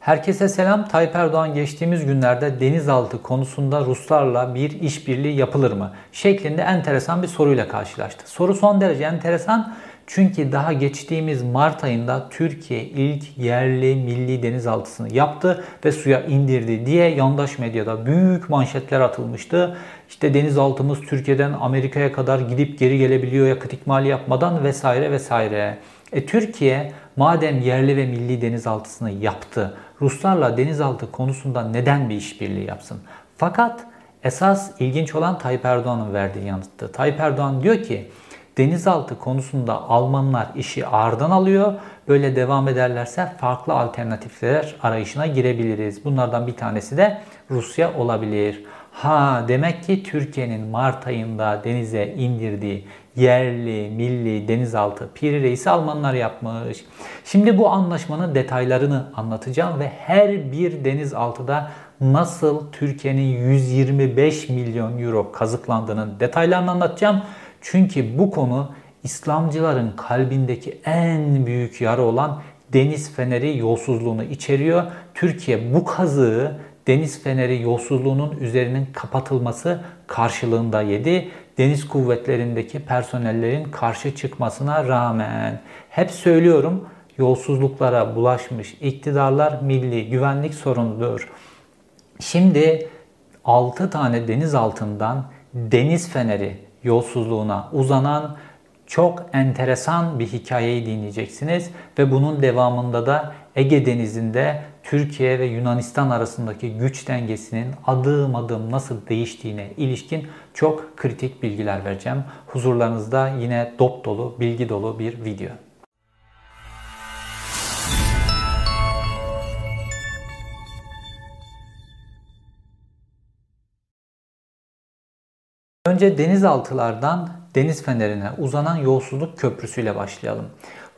Herkese selam. Tayyip Erdoğan geçtiğimiz günlerde denizaltı konusunda Ruslarla bir işbirliği yapılır mı? şeklinde enteresan bir soruyla karşılaştı. Soru son derece enteresan çünkü daha geçtiğimiz Mart ayında Türkiye ilk yerli milli denizaltısını yaptı ve suya indirdi diye yandaş medyada büyük manşetler atılmıştı. İşte denizaltımız Türkiye'den Amerika'ya kadar gidip geri gelebiliyor yakıt ikmali yapmadan vesaire vesaire. E Türkiye madem yerli ve milli denizaltısını yaptı, Ruslarla denizaltı konusunda neden bir işbirliği yapsın? Fakat esas ilginç olan Tayyip Erdoğan'ın verdiği yanıttı. Tayyip Erdoğan diyor ki denizaltı konusunda Almanlar işi ağırdan alıyor. Böyle devam ederlerse farklı alternatifler arayışına girebiliriz. Bunlardan bir tanesi de Rusya olabilir. Ha demek ki Türkiye'nin Mart ayında denize indirdiği yerli, milli, denizaltı Piri Reis'i Almanlar yapmış. Şimdi bu anlaşmanın detaylarını anlatacağım ve her bir denizaltıda nasıl Türkiye'nin 125 milyon euro kazıklandığının detaylarını anlatacağım. Çünkü bu konu İslamcıların kalbindeki en büyük yara olan deniz feneri yolsuzluğunu içeriyor. Türkiye bu kazığı deniz feneri yolsuzluğunun üzerinin kapatılması karşılığında yedi. Deniz kuvvetlerindeki personellerin karşı çıkmasına rağmen hep söylüyorum yolsuzluklara bulaşmış iktidarlar milli güvenlik sorunudur. Şimdi 6 tane deniz altından deniz feneri yolsuzluğuna uzanan çok enteresan bir hikayeyi dinleyeceksiniz ve bunun devamında da Ege Denizi'nde Türkiye ve Yunanistan arasındaki güç dengesinin adım adım nasıl değiştiğine ilişkin çok kritik bilgiler vereceğim. Huzurlarınızda yine dop dolu, bilgi dolu bir video. Önce denizaltılardan deniz fenerine uzanan yolsuzluk köprüsüyle başlayalım.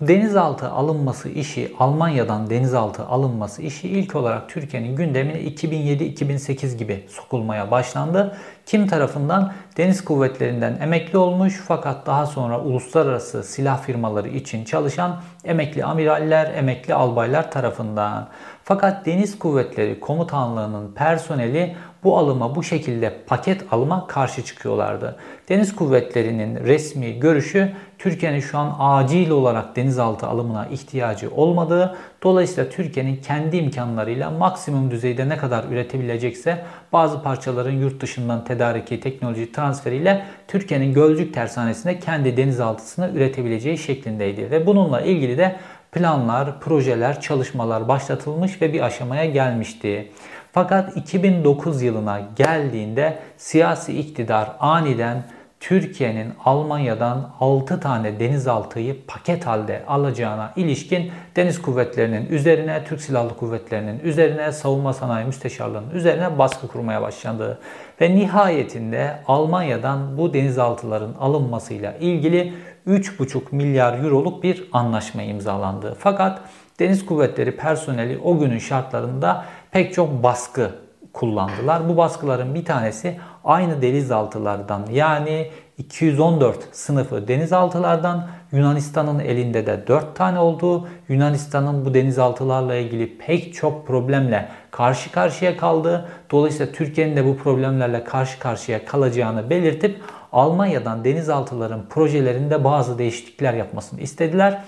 Denizaltı alınması işi, Almanya'dan denizaltı alınması işi ilk olarak Türkiye'nin gündemine 2007-2008 gibi sokulmaya başlandı. Kim tarafından? Deniz kuvvetlerinden emekli olmuş fakat daha sonra uluslararası silah firmaları için çalışan emekli amiraller, emekli albaylar tarafından. Fakat Deniz Kuvvetleri Komutanlığı'nın personeli bu alıma bu şekilde paket alıma karşı çıkıyorlardı. Deniz Kuvvetleri'nin resmi görüşü Türkiye'nin şu an acil olarak denizaltı alımına ihtiyacı olmadığı, dolayısıyla Türkiye'nin kendi imkanlarıyla maksimum düzeyde ne kadar üretebilecekse bazı parçaların yurt dışından tedariki, teknoloji transferiyle Türkiye'nin Gölcük Tersanesi'nde kendi denizaltısını üretebileceği şeklindeydi. Ve bununla ilgili de planlar, projeler, çalışmalar başlatılmış ve bir aşamaya gelmişti. Fakat 2009 yılına geldiğinde siyasi iktidar aniden Türkiye'nin Almanya'dan 6 tane denizaltıyı paket halde alacağına ilişkin deniz kuvvetlerinin üzerine, Türk Silahlı Kuvvetleri'nin üzerine, savunma sanayi müsteşarlığının üzerine baskı kurmaya başlandı. Ve nihayetinde Almanya'dan bu denizaltıların alınmasıyla ilgili 3,5 milyar euroluk bir anlaşma imzalandı. Fakat Deniz Kuvvetleri personeli o günün şartlarında pek çok baskı kullandılar. Bu baskıların bir tanesi aynı denizaltılardan yani 214 sınıfı denizaltılardan Yunanistan'ın elinde de 4 tane olduğu, Yunanistan'ın bu denizaltılarla ilgili pek çok problemle karşı karşıya kaldığı, dolayısıyla Türkiye'nin de bu problemlerle karşı karşıya kalacağını belirtip Almanya'dan denizaltıların projelerinde bazı değişiklikler yapmasını istediler.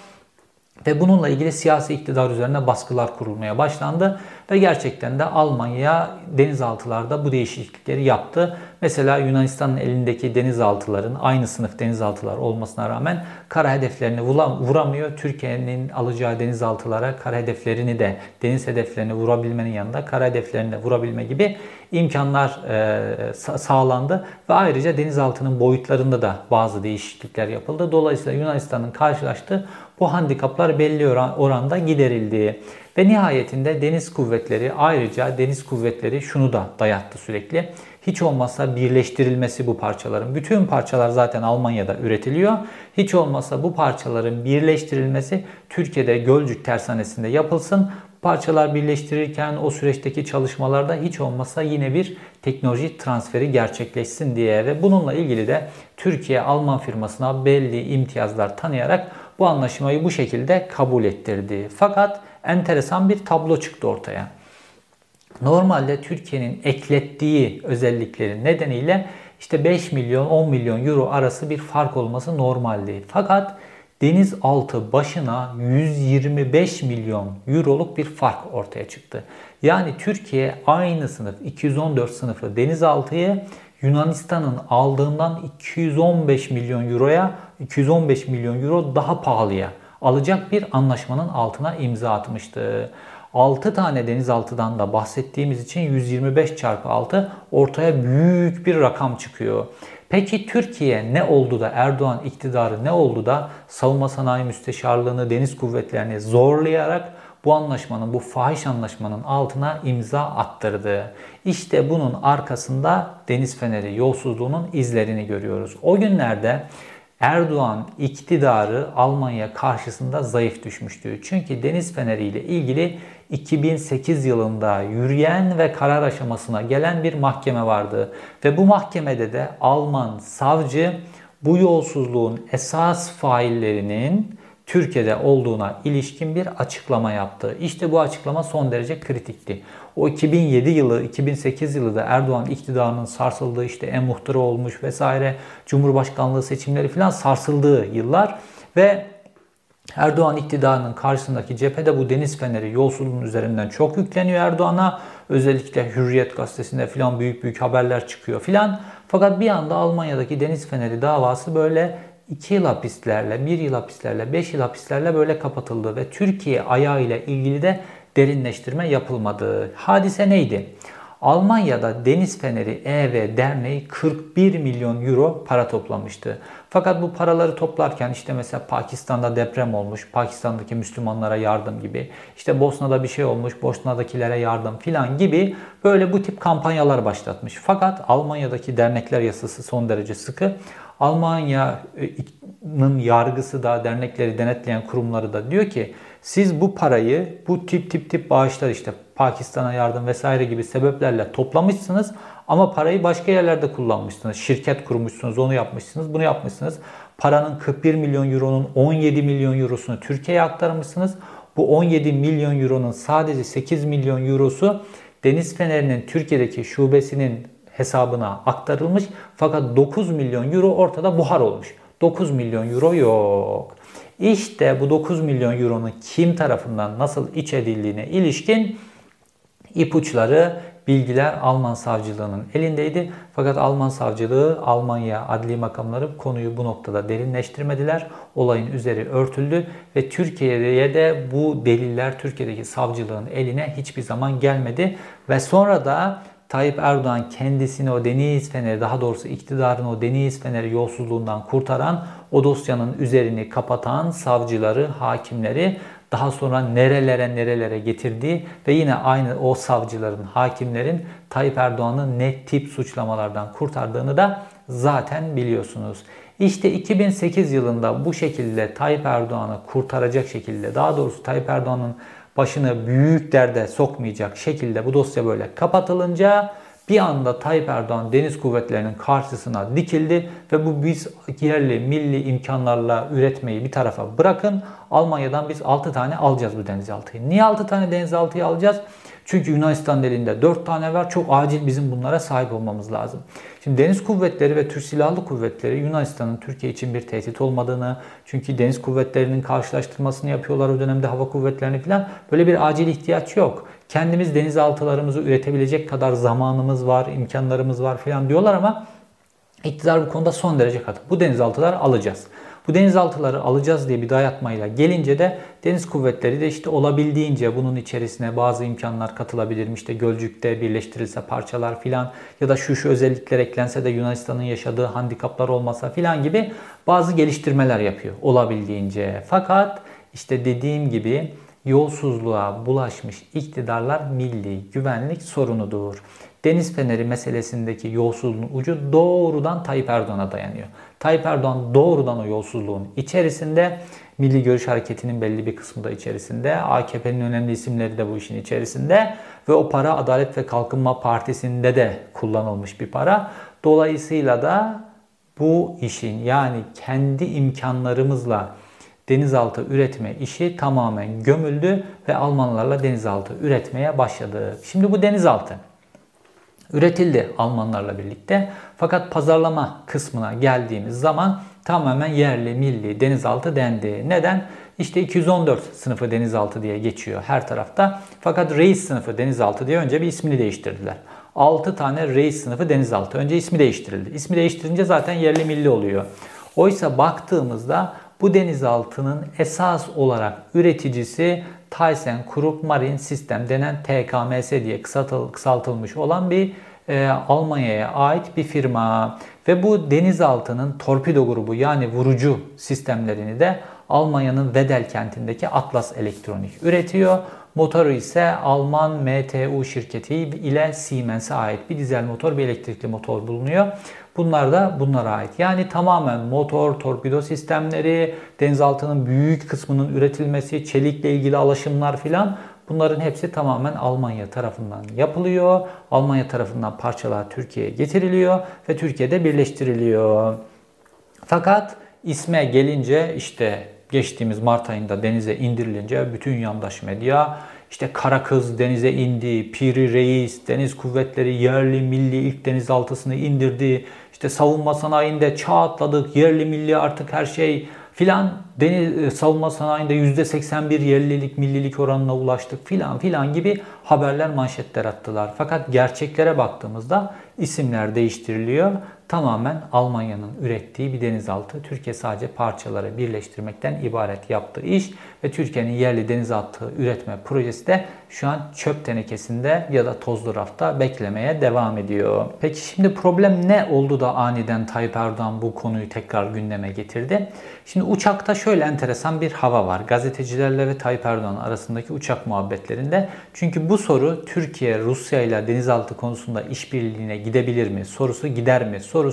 Ve bununla ilgili siyasi iktidar üzerine baskılar kurulmaya başlandı. Ve gerçekten de Almanya denizaltılarda bu değişiklikleri yaptı. Mesela Yunanistan'ın elindeki denizaltıların aynı sınıf denizaltılar olmasına rağmen kara hedeflerini vuramıyor. Türkiye'nin alacağı denizaltılara kara hedeflerini de deniz hedeflerini vurabilmenin yanında kara hedeflerini de vurabilme gibi imkanlar e, sağlandı. Ve ayrıca denizaltının boyutlarında da bazı değişiklikler yapıldı. Dolayısıyla Yunanistan'ın karşılaştığı bu handikaplar belli oranda giderildi. Ve nihayetinde deniz kuvvetleri ayrıca deniz kuvvetleri şunu da dayattı sürekli. Hiç olmazsa birleştirilmesi bu parçaların. Bütün parçalar zaten Almanya'da üretiliyor. Hiç olmazsa bu parçaların birleştirilmesi Türkiye'de Gölcük Tersanesi'nde yapılsın. Parçalar birleştirirken o süreçteki çalışmalarda hiç olmazsa yine bir teknoloji transferi gerçekleşsin diye ve bununla ilgili de Türkiye Alman firmasına belli imtiyazlar tanıyarak bu anlaşmayı bu şekilde kabul ettirdi. Fakat enteresan bir tablo çıktı ortaya. Normalde Türkiye'nin eklettiği özelliklerin nedeniyle işte 5 milyon 10 milyon euro arası bir fark olması normaldi. Fakat denizaltı başına 125 milyon euroluk bir fark ortaya çıktı. Yani Türkiye aynı sınıf 214 sınıfı denizaltıyı Yunanistan'ın aldığından 215 milyon euroya 215 milyon euro daha pahalıya alacak bir anlaşmanın altına imza atmıştı. 6 tane denizaltıdan da bahsettiğimiz için 125 çarpı 6 ortaya büyük bir rakam çıkıyor. Peki Türkiye ne oldu da Erdoğan iktidarı ne oldu da savunma sanayi müsteşarlığını deniz kuvvetlerini zorlayarak bu anlaşmanın, bu fahiş anlaşmanın altına imza attırdı. İşte bunun arkasında Deniz Feneri yolsuzluğunun izlerini görüyoruz. O günlerde Erdoğan iktidarı Almanya karşısında zayıf düşmüştü. Çünkü Deniz Feneri ile ilgili 2008 yılında yürüyen ve karar aşamasına gelen bir mahkeme vardı. Ve bu mahkemede de Alman savcı bu yolsuzluğun esas faillerinin Türkiye'de olduğuna ilişkin bir açıklama yaptı. İşte bu açıklama son derece kritikti. O 2007 yılı, 2008 yılı da Erdoğan iktidarının sarsıldığı işte en muhtarı olmuş vesaire Cumhurbaşkanlığı seçimleri falan sarsıldığı yıllar ve Erdoğan iktidarının karşısındaki cephede bu deniz feneri yolsuzluğun üzerinden çok yükleniyor Erdoğan'a. Özellikle Hürriyet gazetesinde filan büyük büyük haberler çıkıyor filan. Fakat bir anda Almanya'daki deniz feneri davası böyle 2 yıl hapislerle, 1 yıl hapislerle, 5 yıl hapislerle böyle kapatıldı ve Türkiye ayağı ile ilgili de derinleştirme yapılmadı. Hadise neydi? Almanya'da Deniz Feneri EV Derneği 41 milyon euro para toplamıştı. Fakat bu paraları toplarken işte mesela Pakistan'da deprem olmuş, Pakistan'daki Müslümanlara yardım gibi, işte Bosna'da bir şey olmuş, Bosna'dakilere yardım filan gibi böyle bu tip kampanyalar başlatmış. Fakat Almanya'daki dernekler yasası son derece sıkı. Almanya'nın yargısı da dernekleri denetleyen kurumları da diyor ki siz bu parayı bu tip tip tip bağışlar işte Pakistan'a yardım vesaire gibi sebeplerle toplamışsınız ama parayı başka yerlerde kullanmışsınız. Şirket kurmuşsunuz, onu yapmışsınız, bunu yapmışsınız. Paranın 41 milyon euronun 17 milyon eurosunu Türkiye'ye aktarmışsınız. Bu 17 milyon euronun sadece 8 milyon eurosu Deniz Feneri'nin Türkiye'deki şubesinin hesabına aktarılmış. Fakat 9 milyon euro ortada buhar olmuş. 9 milyon euro yok. İşte bu 9 milyon euronun kim tarafından nasıl iç edildiğine ilişkin ipuçları, bilgiler Alman savcılığının elindeydi. Fakat Alman savcılığı, Almanya adli makamları konuyu bu noktada derinleştirmediler. Olayın üzeri örtüldü ve Türkiye'ye de bu deliller Türkiye'deki savcılığın eline hiçbir zaman gelmedi. Ve sonra da Tayyip Erdoğan kendisini o deniz feneri daha doğrusu iktidarın o deniz feneri yolsuzluğundan kurtaran o dosyanın üzerini kapatan savcıları, hakimleri daha sonra nerelere nerelere getirdiği ve yine aynı o savcıların, hakimlerin Tayyip Erdoğan'ı ne tip suçlamalardan kurtardığını da zaten biliyorsunuz. İşte 2008 yılında bu şekilde Tayyip Erdoğan'ı kurtaracak şekilde daha doğrusu Tayyip Erdoğan'ın başını büyük derde sokmayacak şekilde bu dosya böyle kapatılınca bir anda Tayyip Erdoğan deniz kuvvetlerinin karşısına dikildi ve bu biz yerli milli imkanlarla üretmeyi bir tarafa bırakın. Almanya'dan biz 6 tane alacağız bu denizaltıyı. Niye 6 tane denizaltıyı alacağız? Çünkü Yunanistan elinde 4 tane var. Çok acil bizim bunlara sahip olmamız lazım. Şimdi deniz kuvvetleri ve Türk Silahlı Kuvvetleri Yunanistan'ın Türkiye için bir tehdit olmadığını, çünkü deniz kuvvetlerinin karşılaştırmasını yapıyorlar o dönemde hava kuvvetlerini falan. Böyle bir acil ihtiyaç yok. Kendimiz denizaltılarımızı üretebilecek kadar zamanımız var, imkanlarımız var falan diyorlar ama iktidar bu konuda son derece katı. Bu denizaltıları alacağız. Bu denizaltıları alacağız diye bir dayatmayla gelince de deniz kuvvetleri de işte olabildiğince bunun içerisine bazı imkanlar katılabilir. İşte Gölcük'te birleştirilse parçalar filan ya da şu şu özellikler eklense de Yunanistan'ın yaşadığı handikaplar olmasa filan gibi bazı geliştirmeler yapıyor olabildiğince. Fakat işte dediğim gibi yolsuzluğa bulaşmış iktidarlar milli güvenlik sorunudur. Deniz Feneri meselesindeki yolsuzluğun ucu doğrudan Tayyip Erdoğan'a dayanıyor. Tayyip Erdoğan doğrudan o yolsuzluğun içerisinde Milli Görüş Hareketi'nin belli bir kısmı da içerisinde. AKP'nin önemli isimleri de bu işin içerisinde. Ve o para Adalet ve Kalkınma Partisi'nde de kullanılmış bir para. Dolayısıyla da bu işin yani kendi imkanlarımızla denizaltı üretme işi tamamen gömüldü ve Almanlarla denizaltı üretmeye başladı. Şimdi bu denizaltı üretildi Almanlarla birlikte. Fakat pazarlama kısmına geldiğimiz zaman tamamen yerli milli denizaltı dendi. Neden? İşte 214 sınıfı denizaltı diye geçiyor her tarafta. Fakat reis sınıfı denizaltı diye önce bir ismini değiştirdiler. 6 tane reis sınıfı denizaltı. Önce ismi değiştirildi. İsmi değiştirince zaten yerli milli oluyor. Oysa baktığımızda bu denizaltının esas olarak üreticisi ThyssenKrupp Marine System denen TKMS diye kısaltılmış olan bir e, Almanya'ya ait bir firma. Ve bu denizaltının torpido grubu yani vurucu sistemlerini de Almanya'nın Wedel kentindeki Atlas Elektronik üretiyor. Motoru ise Alman MTU şirketi ile Siemens'e ait bir dizel motor, bir elektrikli motor bulunuyor. Bunlar da bunlara ait. Yani tamamen motor, torpido sistemleri, denizaltının büyük kısmının üretilmesi, çelikle ilgili alaşımlar filan bunların hepsi tamamen Almanya tarafından yapılıyor. Almanya tarafından parçalar Türkiye'ye getiriliyor ve Türkiye'de birleştiriliyor. Fakat isme gelince işte geçtiğimiz Mart ayında denize indirilince bütün yandaş medya işte Kara Kız denize indi, Piri Reis, deniz kuvvetleri yerli milli ilk denizaltısını indirdi. İşte savunma sanayinde çağ atladık, yerli milli artık her şey filan deniz e, savunma sanayinde %81 yerlilik millilik oranına ulaştık filan filan gibi haberler manşetler attılar. Fakat gerçeklere baktığımızda isimler değiştiriliyor tamamen Almanya'nın ürettiği bir denizaltı. Türkiye sadece parçaları birleştirmekten ibaret yaptığı iş ve Türkiye'nin yerli denizaltı üretme projesi de şu an çöp tenekesinde ya da tozlu rafta beklemeye devam ediyor. Peki şimdi problem ne oldu da aniden Tayyip Erdoğan bu konuyu tekrar gündeme getirdi? Şimdi uçakta şöyle enteresan bir hava var. Gazetecilerle ve Tayyip Erdoğan arasındaki uçak muhabbetlerinde. Çünkü bu soru Türkiye Rusya ile denizaltı konusunda işbirliğine gidebilir mi? Sorusu gider mi? Sorusu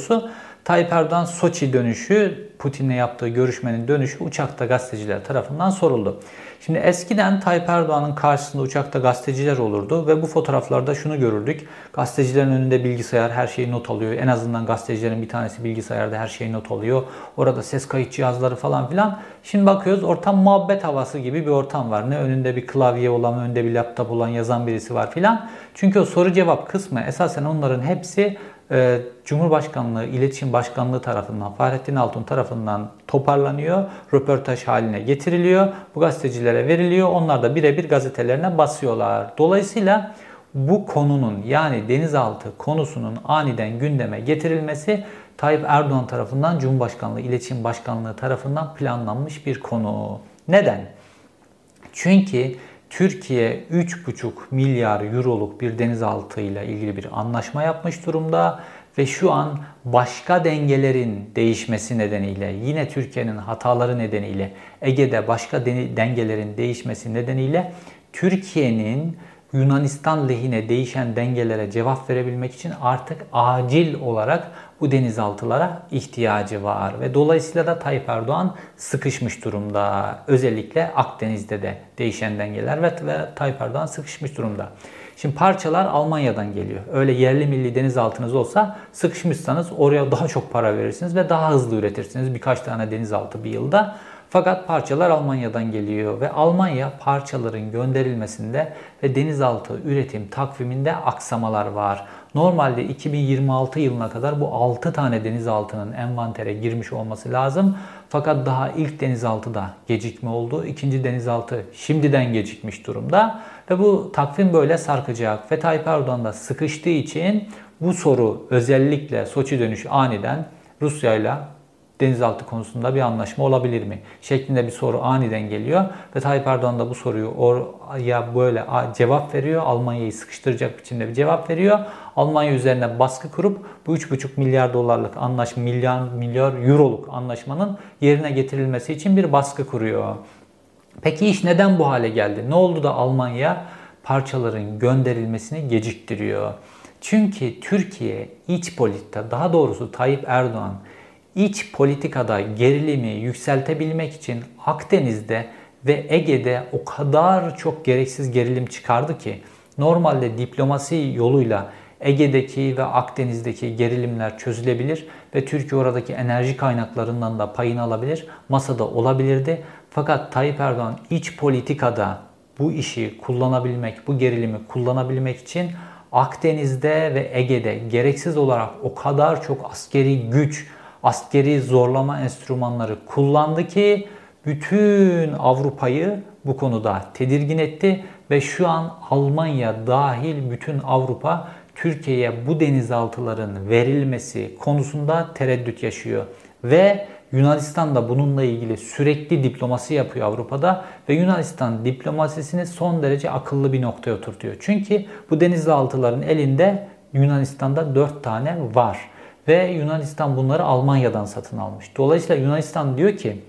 Tayyip Erdoğan Soçi dönüşü, Putin'le yaptığı görüşmenin dönüşü uçakta gazeteciler tarafından soruldu. Şimdi eskiden Tayyip Erdoğan'ın karşısında uçakta gazeteciler olurdu ve bu fotoğraflarda şunu görürdük. Gazetecilerin önünde bilgisayar her şeyi not alıyor. En azından gazetecilerin bir tanesi bilgisayarda her şeyi not alıyor. Orada ses kayıt cihazları falan filan. Şimdi bakıyoruz ortam muhabbet havası gibi bir ortam var. Ne önünde bir klavye olan, önünde bir laptop olan yazan birisi var filan. Çünkü o soru cevap kısmı esasen onların hepsi Cumhurbaşkanlığı İletişim Başkanlığı tarafından, Fahrettin Altun tarafından toparlanıyor, röportaj haline getiriliyor, bu gazetecilere veriliyor, onlar da birebir gazetelerine basıyorlar. Dolayısıyla bu konunun yani denizaltı konusunun aniden gündeme getirilmesi Tayyip Erdoğan tarafından Cumhurbaşkanlığı İletişim Başkanlığı tarafından planlanmış bir konu. Neden? Çünkü Türkiye 3,5 milyar euroluk bir denizaltı ile ilgili bir anlaşma yapmış durumda ve şu an başka dengelerin değişmesi nedeniyle yine Türkiye'nin hataları nedeniyle Ege'de başka dengelerin değişmesi nedeniyle Türkiye'nin Yunanistan lehine değişen dengelere cevap verebilmek için artık acil olarak bu denizaltılara ihtiyacı var. Ve dolayısıyla da Tayyip Erdoğan sıkışmış durumda. Özellikle Akdeniz'de de değişen dengeler ve, ve Tayyip Erdoğan sıkışmış durumda. Şimdi parçalar Almanya'dan geliyor. Öyle yerli milli denizaltınız olsa sıkışmışsanız oraya daha çok para verirsiniz ve daha hızlı üretirsiniz. Birkaç tane denizaltı bir yılda. Fakat parçalar Almanya'dan geliyor ve Almanya parçaların gönderilmesinde ve denizaltı üretim takviminde aksamalar var. Normalde 2026 yılına kadar bu 6 tane denizaltının envantere girmiş olması lazım. Fakat daha ilk denizaltıda gecikme oldu. İkinci denizaltı şimdiden gecikmiş durumda. Ve bu takvim böyle sarkacak. Ve Tayyip Erdoğan da sıkıştığı için bu soru özellikle Soçi dönüşü aniden Rusya ile denizaltı konusunda bir anlaşma olabilir mi? Şeklinde bir soru aniden geliyor ve Tayyip Erdoğan da bu soruyu oraya böyle cevap veriyor. Almanya'yı sıkıştıracak biçimde bir cevap veriyor. Almanya üzerine baskı kurup bu 3,5 milyar dolarlık anlaşma, milyar milyar euroluk anlaşmanın yerine getirilmesi için bir baskı kuruyor. Peki iş neden bu hale geldi? Ne oldu da Almanya parçaların gönderilmesini geciktiriyor? Çünkü Türkiye iç politika, daha doğrusu Tayyip Erdoğan iç politikada gerilimi yükseltebilmek için Akdeniz'de ve Ege'de o kadar çok gereksiz gerilim çıkardı ki normalde diplomasi yoluyla Ege'deki ve Akdeniz'deki gerilimler çözülebilir ve Türkiye oradaki enerji kaynaklarından da payını alabilir. Masada olabilirdi. Fakat Tayyip Erdoğan iç politikada bu işi kullanabilmek, bu gerilimi kullanabilmek için Akdeniz'de ve Ege'de gereksiz olarak o kadar çok askeri güç, askeri zorlama enstrümanları kullandı ki bütün Avrupa'yı bu konuda tedirgin etti ve şu an Almanya dahil bütün Avrupa Türkiye'ye bu denizaltıların verilmesi konusunda tereddüt yaşıyor. Ve Yunanistan da bununla ilgili sürekli diplomasi yapıyor Avrupa'da ve Yunanistan diplomasisini son derece akıllı bir noktaya oturtuyor. Çünkü bu denizaltıların elinde Yunanistan'da 4 tane var ve Yunanistan bunları Almanya'dan satın almış. Dolayısıyla Yunanistan diyor ki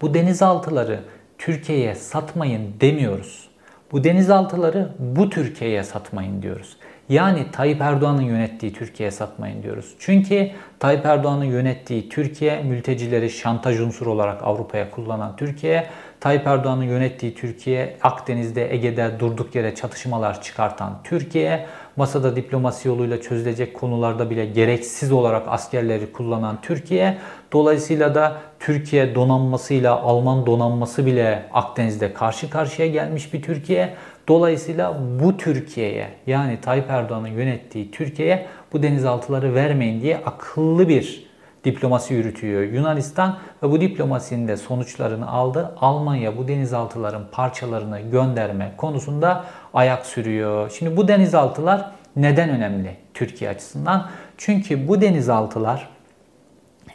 bu denizaltıları Türkiye'ye satmayın demiyoruz. Bu denizaltıları bu Türkiye'ye satmayın diyoruz. Yani Tayyip Erdoğan'ın yönettiği Türkiye'ye satmayın diyoruz. Çünkü Tayyip Erdoğan'ın yönettiği Türkiye mültecileri şantaj unsuru olarak Avrupa'ya kullanan Türkiye, Tayyip Erdoğan'ın yönettiği Türkiye Akdeniz'de, Ege'de durduk yere çatışmalar çıkartan Türkiye, masada diplomasi yoluyla çözülecek konularda bile gereksiz olarak askerleri kullanan Türkiye, dolayısıyla da Türkiye donanmasıyla Alman donanması bile Akdeniz'de karşı karşıya gelmiş bir Türkiye. Dolayısıyla bu Türkiye'ye yani Tayyip Erdoğan'ın yönettiği Türkiye'ye bu denizaltıları vermeyin diye akıllı bir diplomasi yürütüyor Yunanistan ve bu diplomasinin de sonuçlarını aldı. Almanya bu denizaltıların parçalarını gönderme konusunda ayak sürüyor. Şimdi bu denizaltılar neden önemli Türkiye açısından? Çünkü bu denizaltılar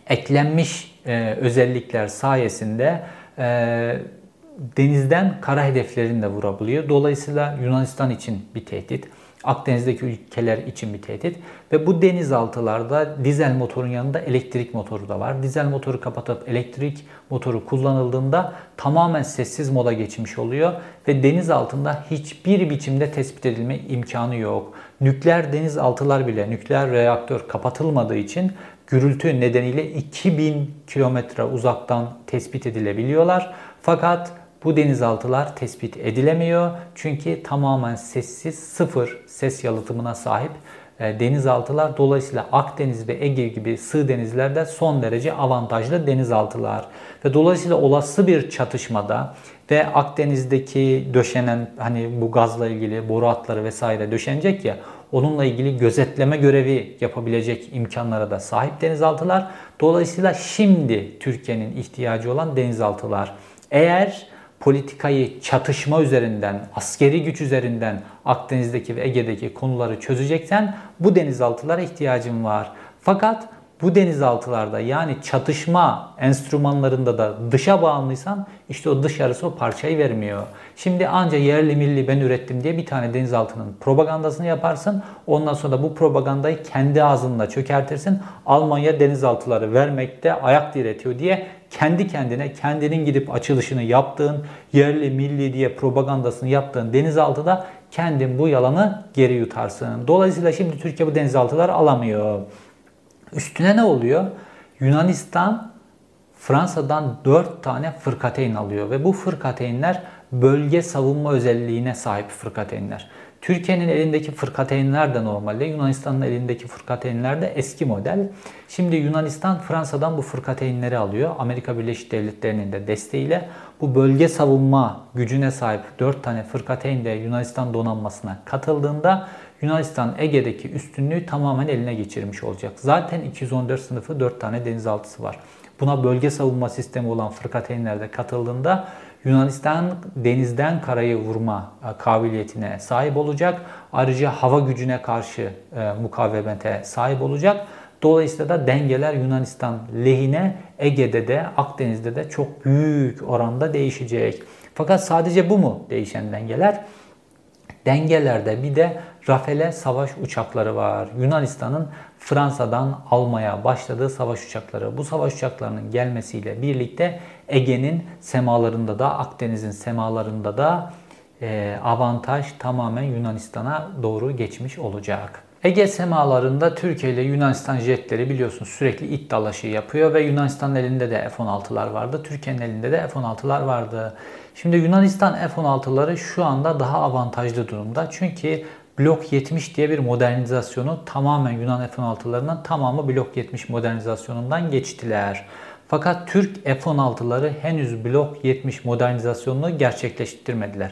eklenmiş e, özellikler sayesinde e, denizden kara hedeflerini de vurabiliyor. Dolayısıyla Yunanistan için bir tehdit. Akdeniz'deki ülkeler için bir tehdit. Ve bu denizaltılarda dizel motorun yanında elektrik motoru da var. Dizel motoru kapatıp elektrik motoru kullanıldığında tamamen sessiz moda geçmiş oluyor. Ve deniz altında hiçbir biçimde tespit edilme imkanı yok. Nükleer denizaltılar bile nükleer reaktör kapatılmadığı için gürültü nedeniyle 2000 kilometre uzaktan tespit edilebiliyorlar. Fakat bu denizaltılar tespit edilemiyor. Çünkü tamamen sessiz, sıfır ses yalıtımına sahip e, denizaltılar. Dolayısıyla Akdeniz ve Ege gibi sığ denizlerde son derece avantajlı denizaltılar. Ve dolayısıyla olası bir çatışmada ve Akdeniz'deki döşenen hani bu gazla ilgili boru hatları vesaire döşenecek ya onunla ilgili gözetleme görevi yapabilecek imkanlara da sahip denizaltılar. Dolayısıyla şimdi Türkiye'nin ihtiyacı olan denizaltılar. Eğer politikayı çatışma üzerinden, askeri güç üzerinden Akdeniz'deki ve Ege'deki konuları çözeceksen bu denizaltılara ihtiyacın var. Fakat bu denizaltılarda yani çatışma enstrümanlarında da dışa bağımlıysan işte o dışarısı o parçayı vermiyor. Şimdi anca yerli milli ben ürettim diye bir tane denizaltının propagandasını yaparsın. Ondan sonra da bu propagandayı kendi ağzınla çökertirsin. Almanya denizaltıları vermekte ayak diretiyor diye kendi kendine kendinin gidip açılışını yaptığın yerli milli diye propagandasını yaptığın denizaltıda kendin bu yalanı geri yutarsın. Dolayısıyla şimdi Türkiye bu denizaltıları alamıyor. Üstüne ne oluyor? Yunanistan Fransa'dan 4 tane fırkateyn alıyor ve bu fırkateynler bölge savunma özelliğine sahip fırkateynler. Türkiye'nin elindeki fırkateynler de normalde, Yunanistan'ın elindeki fırkateynler de eski model. Şimdi Yunanistan Fransa'dan bu fırkateynleri alıyor. Amerika Birleşik Devletleri'nin de desteğiyle bu bölge savunma gücüne sahip 4 tane fırkateyn de Yunanistan donanmasına katıldığında Yunanistan Ege'deki üstünlüğü tamamen eline geçirmiş olacak. Zaten 214 sınıfı 4 tane denizaltısı var. Buna bölge savunma sistemi olan fırkateynlerde katıldığında Yunanistan denizden karayı vurma e, kabiliyetine sahip olacak. Ayrıca hava gücüne karşı e, mukavemete sahip olacak. Dolayısıyla da dengeler Yunanistan lehine Ege'de de Akdeniz'de de çok büyük oranda değişecek. Fakat sadece bu mu değişen dengeler? Dengelerde bir de Rafale savaş uçakları var. Yunanistan'ın Fransa'dan almaya başladığı savaş uçakları. Bu savaş uçaklarının gelmesiyle birlikte Ege'nin semalarında da Akdeniz'in semalarında da e, avantaj tamamen Yunanistan'a doğru geçmiş olacak. Ege semalarında Türkiye ile Yunanistan jetleri biliyorsunuz sürekli it yapıyor ve Yunanistan'ın elinde de F-16'lar vardı. Türkiye'nin elinde de F-16'lar vardı. Şimdi Yunanistan F-16'ları şu anda daha avantajlı durumda. Çünkü Blok 70 diye bir modernizasyonu tamamen Yunan F-16'larının tamamı Blok 70 modernizasyonundan geçtiler. Fakat Türk F-16'ları henüz Blok 70 modernizasyonunu gerçekleştirmediler.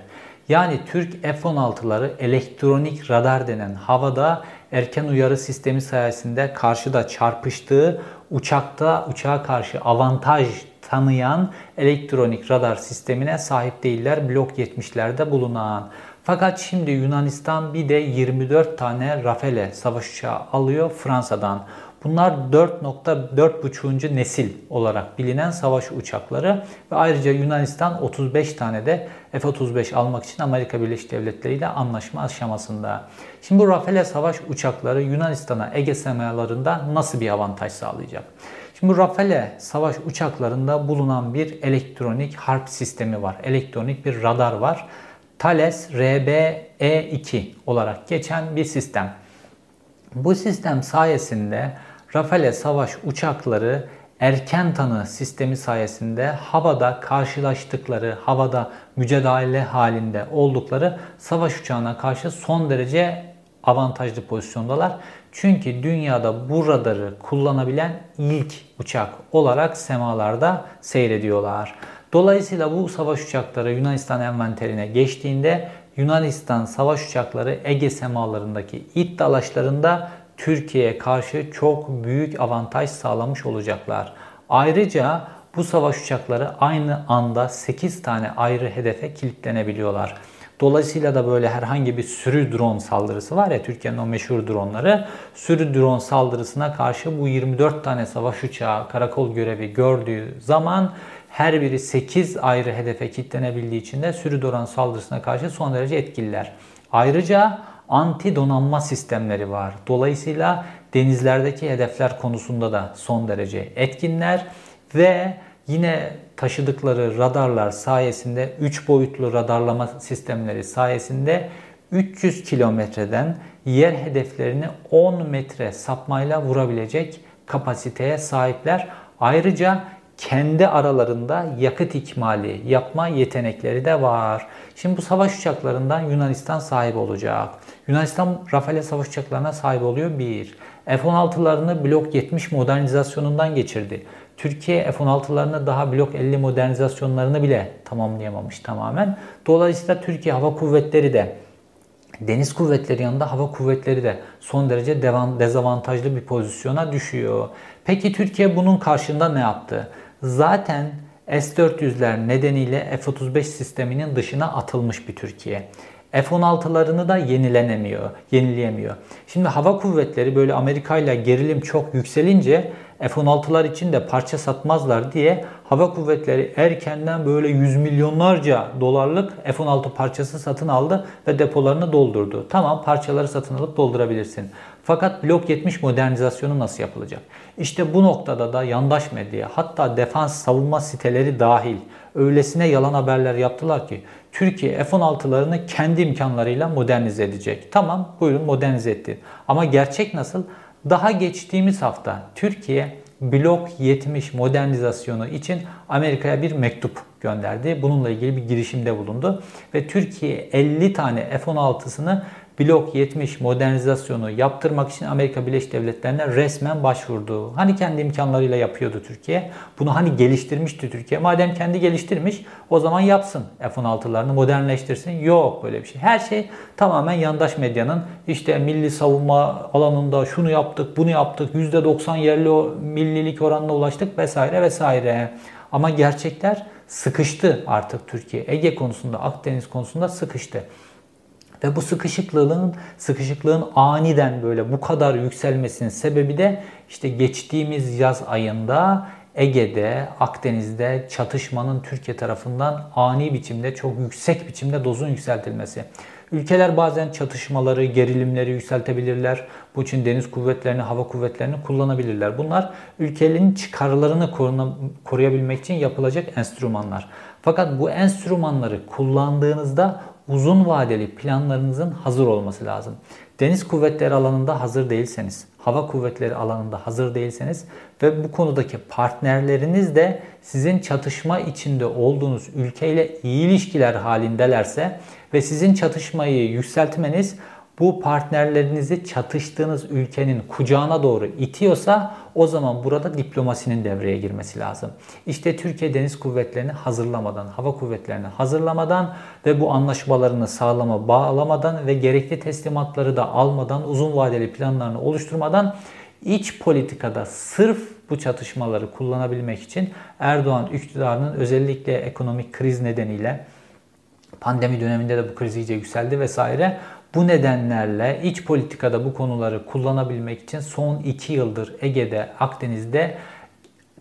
Yani Türk F-16'ları elektronik radar denen havada erken uyarı sistemi sayesinde karşıda çarpıştığı uçakta uçağa karşı avantaj tanıyan elektronik radar sistemine sahip değiller blok 70'lerde bulunan. Fakat şimdi Yunanistan bir de 24 tane Rafale savaş uçağı alıyor Fransa'dan. Bunlar 4.4.5. nesil olarak bilinen savaş uçakları ve ayrıca Yunanistan 35 tane de F-35 almak için Amerika Birleşik Devletleri ile anlaşma aşamasında. Şimdi bu Rafale savaş uçakları Yunanistan'a Ege semalarında nasıl bir avantaj sağlayacak? Şimdi Rafale savaş uçaklarında bulunan bir elektronik harp sistemi var. Elektronik bir radar var. Thales RBE2 olarak geçen bir sistem. Bu sistem sayesinde Rafale savaş uçakları erken tanı sistemi sayesinde havada karşılaştıkları, havada mücadele halinde oldukları savaş uçağına karşı son derece avantajlı pozisyondalar. Çünkü dünyada bu radarı kullanabilen ilk uçak olarak semalarda seyrediyorlar. Dolayısıyla bu savaş uçakları Yunanistan envanterine geçtiğinde Yunanistan savaş uçakları Ege semalarındaki it dalaşlarında Türkiye'ye karşı çok büyük avantaj sağlamış olacaklar. Ayrıca bu savaş uçakları aynı anda 8 tane ayrı hedefe kilitlenebiliyorlar. Dolayısıyla da böyle herhangi bir sürü drone saldırısı var ya Türkiye'nin o meşhur dronları. Sürü drone saldırısına karşı bu 24 tane savaş uçağı karakol görevi gördüğü zaman her biri 8 ayrı hedefe kilitlenebildiği için de sürü drone saldırısına karşı son derece etkililer. Ayrıca anti donanma sistemleri var. Dolayısıyla denizlerdeki hedefler konusunda da son derece etkinler ve yine taşıdıkları radarlar sayesinde 3 boyutlu radarlama sistemleri sayesinde 300 kilometreden yer hedeflerini 10 metre sapmayla vurabilecek kapasiteye sahipler. Ayrıca kendi aralarında yakıt ikmali yapma yetenekleri de var. Şimdi bu savaş uçaklarından Yunanistan sahip olacak. Yunanistan Rafale savaş uçaklarına sahip oluyor. Bir. F-16'larını Blok 70 modernizasyonundan geçirdi. Türkiye F-16'larını daha Blok 50 modernizasyonlarını bile tamamlayamamış tamamen. Dolayısıyla Türkiye Hava Kuvvetleri de Deniz kuvvetleri yanında hava kuvvetleri de son derece devam, dezavantajlı bir pozisyona düşüyor. Peki Türkiye bunun karşında ne yaptı? Zaten S-400'ler nedeniyle F-35 sisteminin dışına atılmış bir Türkiye. F-16'larını da yenilenemiyor, yenileyemiyor. Şimdi hava kuvvetleri böyle Amerika ile gerilim çok yükselince F-16'lar için de parça satmazlar diye hava kuvvetleri erkenden böyle yüz milyonlarca dolarlık F-16 parçası satın aldı ve depolarını doldurdu. Tamam parçaları satın alıp doldurabilirsin. Fakat Blok 70 modernizasyonu nasıl yapılacak? İşte bu noktada da yandaş medya hatta defans savunma siteleri dahil öylesine yalan haberler yaptılar ki Türkiye F-16'larını kendi imkanlarıyla modernize edecek. Tamam buyurun modernize etti. Ama gerçek nasıl? Daha geçtiğimiz hafta Türkiye Blok 70 modernizasyonu için Amerika'ya bir mektup gönderdi. Bununla ilgili bir girişimde bulundu ve Türkiye 50 tane F-16'sını Blok 70 modernizasyonu yaptırmak için Amerika Birleşik Devletleri'ne resmen başvurdu. Hani kendi imkanlarıyla yapıyordu Türkiye. Bunu hani geliştirmişti Türkiye. Madem kendi geliştirmiş o zaman yapsın F-16'larını modernleştirsin. Yok böyle bir şey. Her şey tamamen yandaş medyanın işte milli savunma alanında şunu yaptık, bunu yaptık, %90 yerli millilik oranına ulaştık vesaire vesaire. Ama gerçekler sıkıştı artık Türkiye. Ege konusunda, Akdeniz konusunda sıkıştı. Ve bu sıkışıklığın sıkışıklığın aniden böyle bu kadar yükselmesinin sebebi de işte geçtiğimiz yaz ayında Ege'de, Akdeniz'de çatışmanın Türkiye tarafından ani biçimde, çok yüksek biçimde dozun yükseltilmesi. Ülkeler bazen çatışmaları, gerilimleri yükseltebilirler. Bu için deniz kuvvetlerini, hava kuvvetlerini kullanabilirler. Bunlar ülkenin çıkarlarını koruyabilmek için yapılacak enstrümanlar. Fakat bu enstrümanları kullandığınızda uzun vadeli planlarınızın hazır olması lazım. Deniz kuvvetleri alanında hazır değilseniz, hava kuvvetleri alanında hazır değilseniz ve bu konudaki partnerleriniz de sizin çatışma içinde olduğunuz ülkeyle iyi ilişkiler halindelerse ve sizin çatışmayı yükseltmeniz bu partnerlerinizi çatıştığınız ülkenin kucağına doğru itiyorsa o zaman burada diplomasinin devreye girmesi lazım. İşte Türkiye Deniz Kuvvetleri'ni hazırlamadan, hava kuvvetlerini hazırlamadan ve bu anlaşmalarını sağlama bağlamadan ve gerekli teslimatları da almadan, uzun vadeli planlarını oluşturmadan iç politikada sırf bu çatışmaları kullanabilmek için Erdoğan iktidarının özellikle ekonomik kriz nedeniyle pandemi döneminde de bu kriz iyice yükseldi vesaire. Bu nedenlerle iç politikada bu konuları kullanabilmek için son iki yıldır Ege'de, Akdeniz'de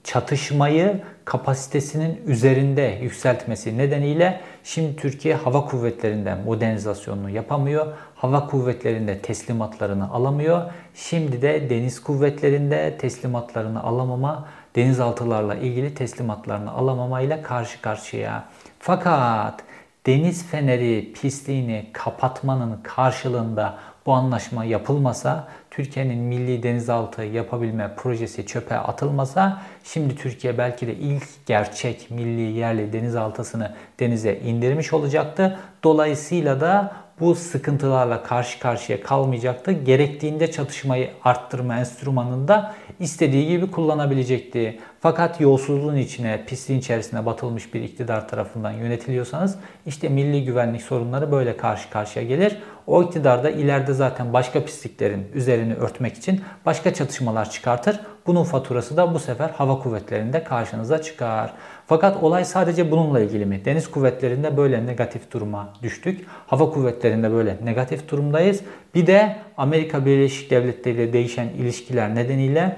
çatışmayı kapasitesinin üzerinde yükseltmesi nedeniyle şimdi Türkiye hava kuvvetlerinden modernizasyonunu yapamıyor. Hava kuvvetlerinde teslimatlarını alamıyor. Şimdi de deniz kuvvetlerinde teslimatlarını alamama, denizaltılarla ilgili teslimatlarını alamamayla karşı karşıya. Fakat deniz feneri pisliğini kapatmanın karşılığında bu anlaşma yapılmasa, Türkiye'nin milli denizaltı yapabilme projesi çöpe atılmasa, şimdi Türkiye belki de ilk gerçek milli yerli denizaltısını denize indirmiş olacaktı. Dolayısıyla da bu sıkıntılarla karşı karşıya kalmayacaktı. Gerektiğinde çatışmayı arttırma enstrümanını da istediği gibi kullanabilecekti. Fakat yolsuzluğun içine, pisliğin içerisine batılmış bir iktidar tarafından yönetiliyorsanız işte milli güvenlik sorunları böyle karşı karşıya gelir. O iktidar da ileride zaten başka pisliklerin üzerini örtmek için başka çatışmalar çıkartır. Bunun faturası da bu sefer hava kuvvetlerinde karşınıza çıkar. Fakat olay sadece bununla ilgili mi? Deniz kuvvetlerinde böyle negatif duruma düştük. Hava kuvvetlerinde böyle negatif durumdayız. Bir de Amerika Birleşik Devletleri ile değişen ilişkiler nedeniyle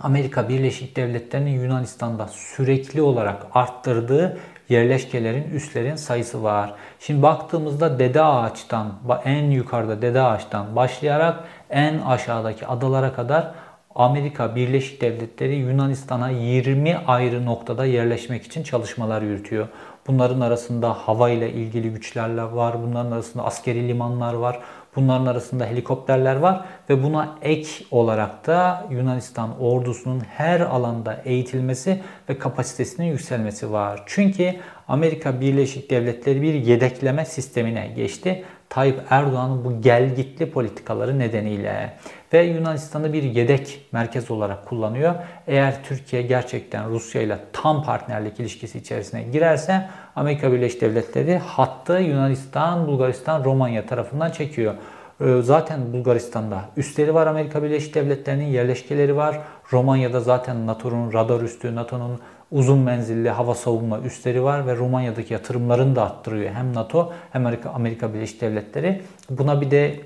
Amerika Birleşik Devletleri'nin Yunanistan'da sürekli olarak arttırdığı yerleşkelerin, üslerin sayısı var. Şimdi baktığımızda Dede Ağaç'tan, en yukarıda Dede Ağaç'tan başlayarak en aşağıdaki adalara kadar Amerika Birleşik Devletleri Yunanistan'a 20 ayrı noktada yerleşmek için çalışmalar yürütüyor. Bunların arasında hava ile ilgili güçlerle var, bunların arasında askeri limanlar var, bunların arasında helikopterler var ve buna ek olarak da Yunanistan ordusunun her alanda eğitilmesi ve kapasitesinin yükselmesi var. Çünkü Amerika Birleşik Devletleri bir yedekleme sistemine geçti. Tayyip Erdoğan'ın bu gelgitli politikaları nedeniyle ve Yunanistan'ı bir yedek merkez olarak kullanıyor. Eğer Türkiye gerçekten Rusya ile tam partnerlik ilişkisi içerisine girerse Amerika Birleşik Devletleri hattı Yunanistan, Bulgaristan, Romanya tarafından çekiyor. Ee, zaten Bulgaristan'da üstleri var Amerika Birleşik Devletleri'nin yerleşkeleri var. Romanya'da zaten NATO'nun radar üstü, NATO'nun uzun menzilli hava savunma üsleri var ve Romanya'daki yatırımlarını da arttırıyor. Hem NATO hem Amerika, Amerika Birleşik Devletleri. Buna bir de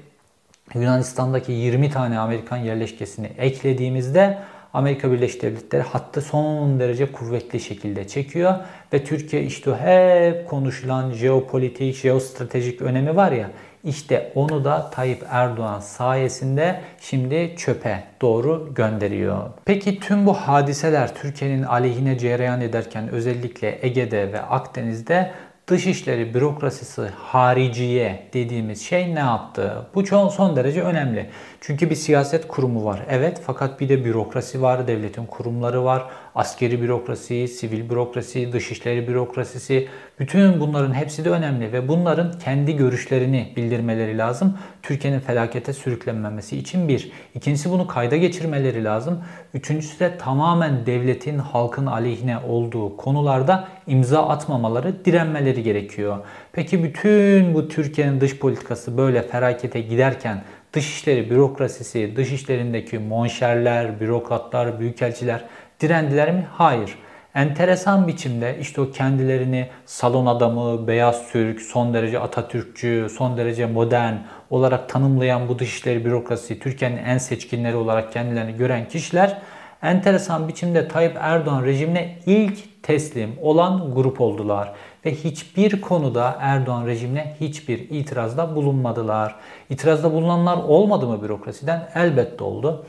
Yunanistan'daki 20 tane Amerikan yerleşkesini eklediğimizde Amerika Birleşik Devletleri hattı son derece kuvvetli şekilde çekiyor ve Türkiye işte hep konuşulan jeopolitik, jeostratejik önemi var ya işte onu da Tayyip Erdoğan sayesinde şimdi çöpe doğru gönderiyor. Peki tüm bu hadiseler Türkiye'nin aleyhine cereyan ederken özellikle Ege'de ve Akdeniz'de Dışişleri bürokrasisi hariciye dediğimiz şey ne yaptı? Bu çok son derece önemli. Çünkü bir siyaset kurumu var. Evet fakat bir de bürokrasi var, devletin kurumları var. Askeri bürokrasi, sivil bürokrasi, dışişleri bürokrasisi. Bütün bunların hepsi de önemli ve bunların kendi görüşlerini bildirmeleri lazım. Türkiye'nin felakete sürüklenmemesi için bir. İkincisi bunu kayda geçirmeleri lazım. Üçüncüsü de tamamen devletin halkın aleyhine olduğu konularda imza atmamaları, direnmeleri gerekiyor. Peki bütün bu Türkiye'nin dış politikası böyle felakete giderken dışişleri bürokrasisi, dışişlerindeki monşerler, bürokratlar, büyükelçiler direndiler mi? Hayır. Enteresan biçimde işte o kendilerini salon adamı, beyaz Türk, son derece Atatürkçü, son derece modern olarak tanımlayan bu dışişleri bürokrasi, Türkiye'nin en seçkinleri olarak kendilerini gören kişiler enteresan biçimde Tayyip Erdoğan rejimine ilk teslim olan grup oldular ve hiçbir konuda Erdoğan rejimine hiçbir itirazda bulunmadılar. İtirazda bulunanlar olmadı mı bürokrasiden? Elbette oldu.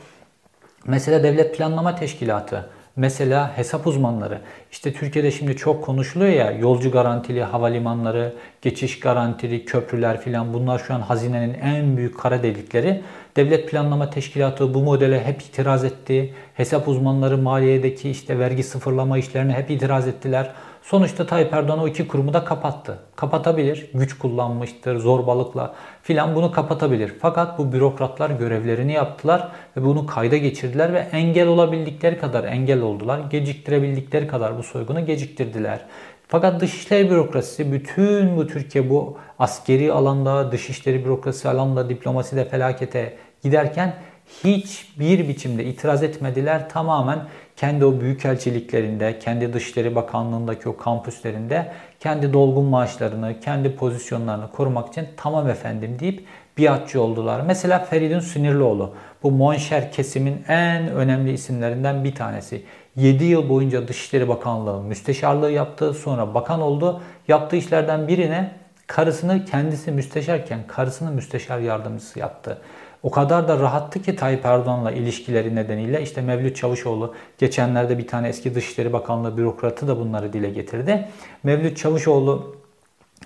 Mesela Devlet Planlama Teşkilatı Mesela hesap uzmanları. İşte Türkiye'de şimdi çok konuşuluyor ya yolcu garantili havalimanları, geçiş garantili köprüler filan bunlar şu an hazinenin en büyük kara delikleri. Devlet Planlama Teşkilatı bu modele hep itiraz etti. Hesap uzmanları maliyedeki işte vergi sıfırlama işlerine hep itiraz ettiler. Sonuçta Tayyip Erdoğan o iki kurumu da kapattı. Kapatabilir. Güç kullanmıştır, zorbalıkla filan bunu kapatabilir. Fakat bu bürokratlar görevlerini yaptılar ve bunu kayda geçirdiler ve engel olabildikleri kadar engel oldular. Geciktirebildikleri kadar bu soygunu geciktirdiler. Fakat dışişleri bürokrasisi bütün bu Türkiye bu askeri alanda, dışişleri bürokrasi alanda, diplomaside felakete giderken hiçbir biçimde itiraz etmediler. Tamamen kendi o büyükelçiliklerinde, kendi Dışişleri Bakanlığındaki o kampüslerinde kendi dolgun maaşlarını, kendi pozisyonlarını korumak için tamam efendim deyip biatçı oldular. Mesela Feridun Sinirlioğlu bu Monşer kesimin en önemli isimlerinden bir tanesi. 7 yıl boyunca Dışişleri Bakanlığı müsteşarlığı yaptı. Sonra bakan oldu. Yaptığı işlerden birine karısını kendisi müsteşarken karısını müsteşar yardımcısı yaptı. O kadar da rahattı ki Tayyip Erdoğan'la ilişkileri nedeniyle işte Mevlüt Çavuşoğlu geçenlerde bir tane eski Dışişleri Bakanlığı bürokratı da bunları dile getirdi. Mevlüt Çavuşoğlu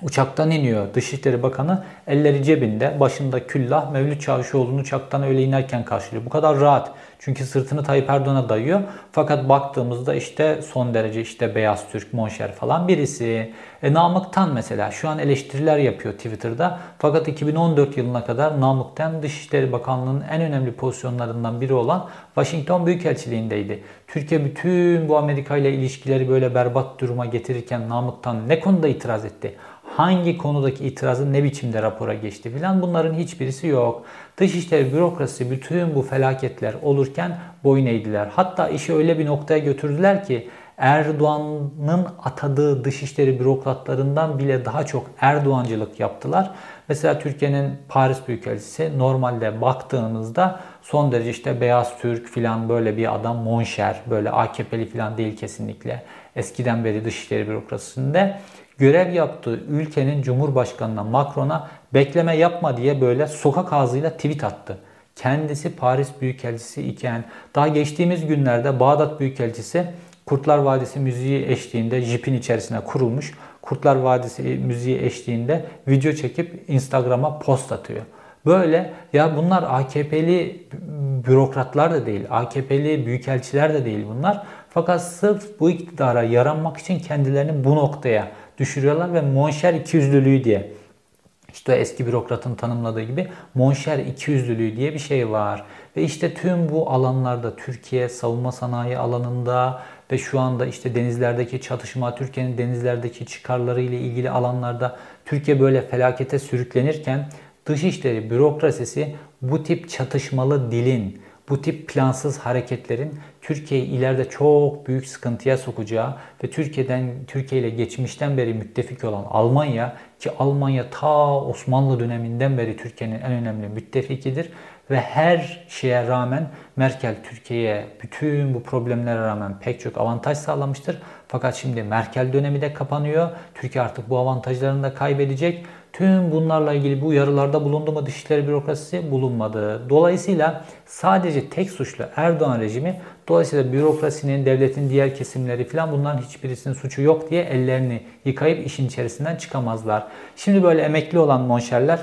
Uçaktan iniyor Dışişleri Bakanı elleri cebinde başında küllah Mevlüt Çavuşoğlu'nu uçaktan öyle inerken karşılıyor. Bu kadar rahat. Çünkü sırtını Tayyip Erdoğan'a dayıyor. Fakat baktığımızda işte son derece işte Beyaz Türk, Monşer falan birisi. E, Namık Tan mesela şu an eleştiriler yapıyor Twitter'da. Fakat 2014 yılına kadar Namık Tan Dışişleri Bakanlığı'nın en önemli pozisyonlarından biri olan Washington Büyükelçiliğindeydi. Türkiye bütün bu Amerika ile ilişkileri böyle berbat duruma getirirken Namık Tan ne konuda itiraz etti? Hangi konudaki itirazın ne biçimde rapora geçti filan bunların hiçbirisi yok. Dışişleri bürokrasi bütün bu felaketler olurken boyun eğdiler. Hatta işi öyle bir noktaya götürdüler ki Erdoğan'ın atadığı dışişleri bürokratlarından bile daha çok Erdoğancılık yaptılar. Mesela Türkiye'nin Paris Büyükelçisi normalde baktığımızda son derece işte beyaz Türk filan böyle bir adam monşer böyle AKP'li filan değil kesinlikle. Eskiden beri dışişleri bürokrasisinde görev yaptığı ülkenin Cumhurbaşkanı'na Macron'a bekleme yapma diye böyle sokak ağzıyla tweet attı. Kendisi Paris Büyükelçisi iken daha geçtiğimiz günlerde Bağdat Büyükelçisi Kurtlar Vadisi müziği eşliğinde jipin içerisine kurulmuş. Kurtlar Vadisi müziği eşliğinde video çekip Instagram'a post atıyor. Böyle ya bunlar AKP'li bürokratlar da değil, AKP'li büyükelçiler de değil bunlar. Fakat sırf bu iktidara yaranmak için kendilerini bu noktaya düşürüyorlar ve monşer ikiyüzlülüğü diye işte eski bürokratın tanımladığı gibi monşer ikiyüzlülüğü diye bir şey var. Ve işte tüm bu alanlarda Türkiye savunma sanayi alanında ve şu anda işte denizlerdeki çatışma, Türkiye'nin denizlerdeki çıkarları ile ilgili alanlarda Türkiye böyle felakete sürüklenirken dışişleri bürokrasisi bu tip çatışmalı dilin, bu tip plansız hareketlerin Türkiye'yi ileride çok büyük sıkıntıya sokacağı ve Türkiye'den Türkiye ile geçmişten beri müttefik olan Almanya ki Almanya ta Osmanlı döneminden beri Türkiye'nin en önemli müttefikidir ve her şeye rağmen Merkel Türkiye'ye bütün bu problemlere rağmen pek çok avantaj sağlamıştır. Fakat şimdi Merkel dönemi de kapanıyor. Türkiye artık bu avantajlarını da kaybedecek. Tüm bunlarla ilgili bu uyarılarda bulundu mu Dışişleri Bürokrasisi? Bulunmadı. Dolayısıyla sadece tek suçlu Erdoğan rejimi dolayısıyla bürokrasinin, devletin diğer kesimleri falan bunların hiçbirisinin suçu yok diye ellerini yıkayıp işin içerisinden çıkamazlar. Şimdi böyle emekli olan monşerler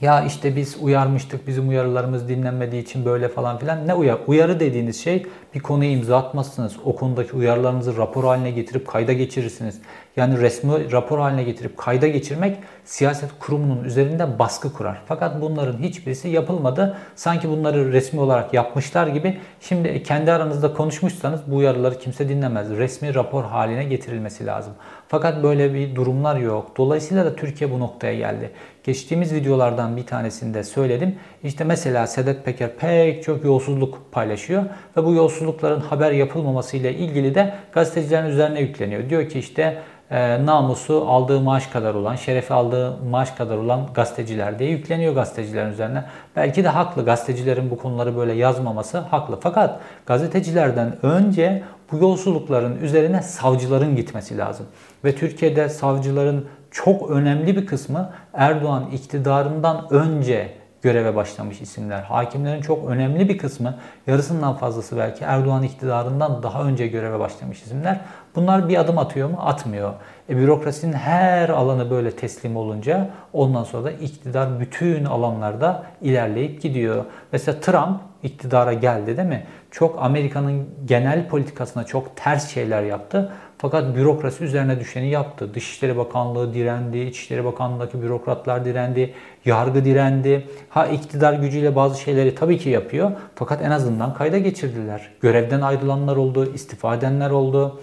ya işte biz uyarmıştık bizim uyarılarımız dinlenmediği için böyle falan filan. Ne uyar? Uyarı dediğiniz şey bir konuya imza atmazsınız. O konudaki uyarılarınızı rapor haline getirip kayda geçirirsiniz. Yani resmi rapor haline getirip kayda geçirmek siyaset kurumunun üzerinde baskı kurar. Fakat bunların hiçbirisi yapılmadı. Sanki bunları resmi olarak yapmışlar gibi şimdi kendi aranızda konuşmuşsanız bu uyarıları kimse dinlemez. Resmi rapor haline getirilmesi lazım. Fakat böyle bir durumlar yok. Dolayısıyla da Türkiye bu noktaya geldi. Geçtiğimiz videolardan bir tanesinde söyledim. İşte mesela Sedat Peker pek çok yolsuzluk paylaşıyor ve bu yolsuzlukların haber yapılmaması ile ilgili de gazetecilerin üzerine yükleniyor. Diyor ki işte e, namusu aldığı maaş kadar olan, şerefi aldığı maaş kadar olan gazeteciler diye yükleniyor gazetecilerin üzerine. Belki de haklı gazetecilerin bu konuları böyle yazmaması haklı. Fakat gazetecilerden önce bu yolsuzlukların üzerine savcıların gitmesi lazım. Ve Türkiye'de savcıların çok önemli bir kısmı Erdoğan iktidarından önce göreve başlamış isimler. Hakimlerin çok önemli bir kısmı, yarısından fazlası belki Erdoğan iktidarından daha önce göreve başlamış isimler. Bunlar bir adım atıyor mu? Atmıyor. E, bürokrasinin her alanı böyle teslim olunca ondan sonra da iktidar bütün alanlarda ilerleyip gidiyor. Mesela Trump iktidara geldi değil mi? Çok Amerika'nın genel politikasına çok ters şeyler yaptı. Fakat bürokrasi üzerine düşeni yaptı. Dışişleri Bakanlığı direndi, İçişleri Bakanlığı'ndaki bürokratlar direndi, yargı direndi. Ha iktidar gücüyle bazı şeyleri tabii ki yapıyor. Fakat en azından kayda geçirdiler. Görevden ayrılanlar oldu, istifa edenler oldu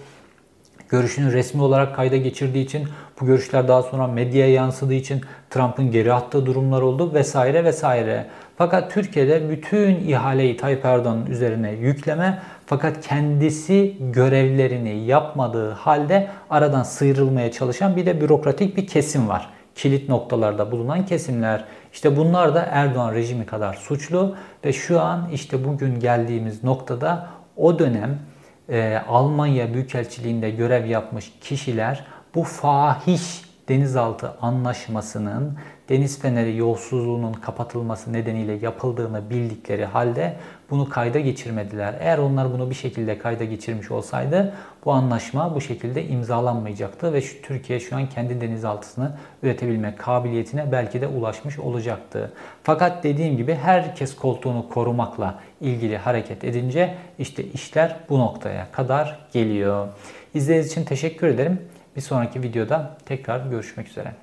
görüşünü resmi olarak kayda geçirdiği için bu görüşler daha sonra medyaya yansıdığı için Trump'ın geri attığı durumlar oldu vesaire vesaire. Fakat Türkiye'de bütün ihaleyi Tayyip Erdoğan'ın üzerine yükleme fakat kendisi görevlerini yapmadığı halde aradan sıyrılmaya çalışan bir de bürokratik bir kesim var. Kilit noktalarda bulunan kesimler. İşte bunlar da Erdoğan rejimi kadar suçlu ve şu an işte bugün geldiğimiz noktada o dönem e, Almanya Büyükelçiliğinde görev yapmış kişiler bu fahiş denizaltı anlaşmasının deniz feneri yolsuzluğunun kapatılması nedeniyle yapıldığını bildikleri halde bunu kayda geçirmediler. Eğer onlar bunu bir şekilde kayda geçirmiş olsaydı bu anlaşma bu şekilde imzalanmayacaktı ve şu Türkiye şu an kendi denizaltısını üretebilme kabiliyetine belki de ulaşmış olacaktı. Fakat dediğim gibi herkes koltuğunu korumakla ilgili hareket edince işte işler bu noktaya kadar geliyor. İzlediğiniz için teşekkür ederim. Bir sonraki videoda tekrar görüşmek üzere.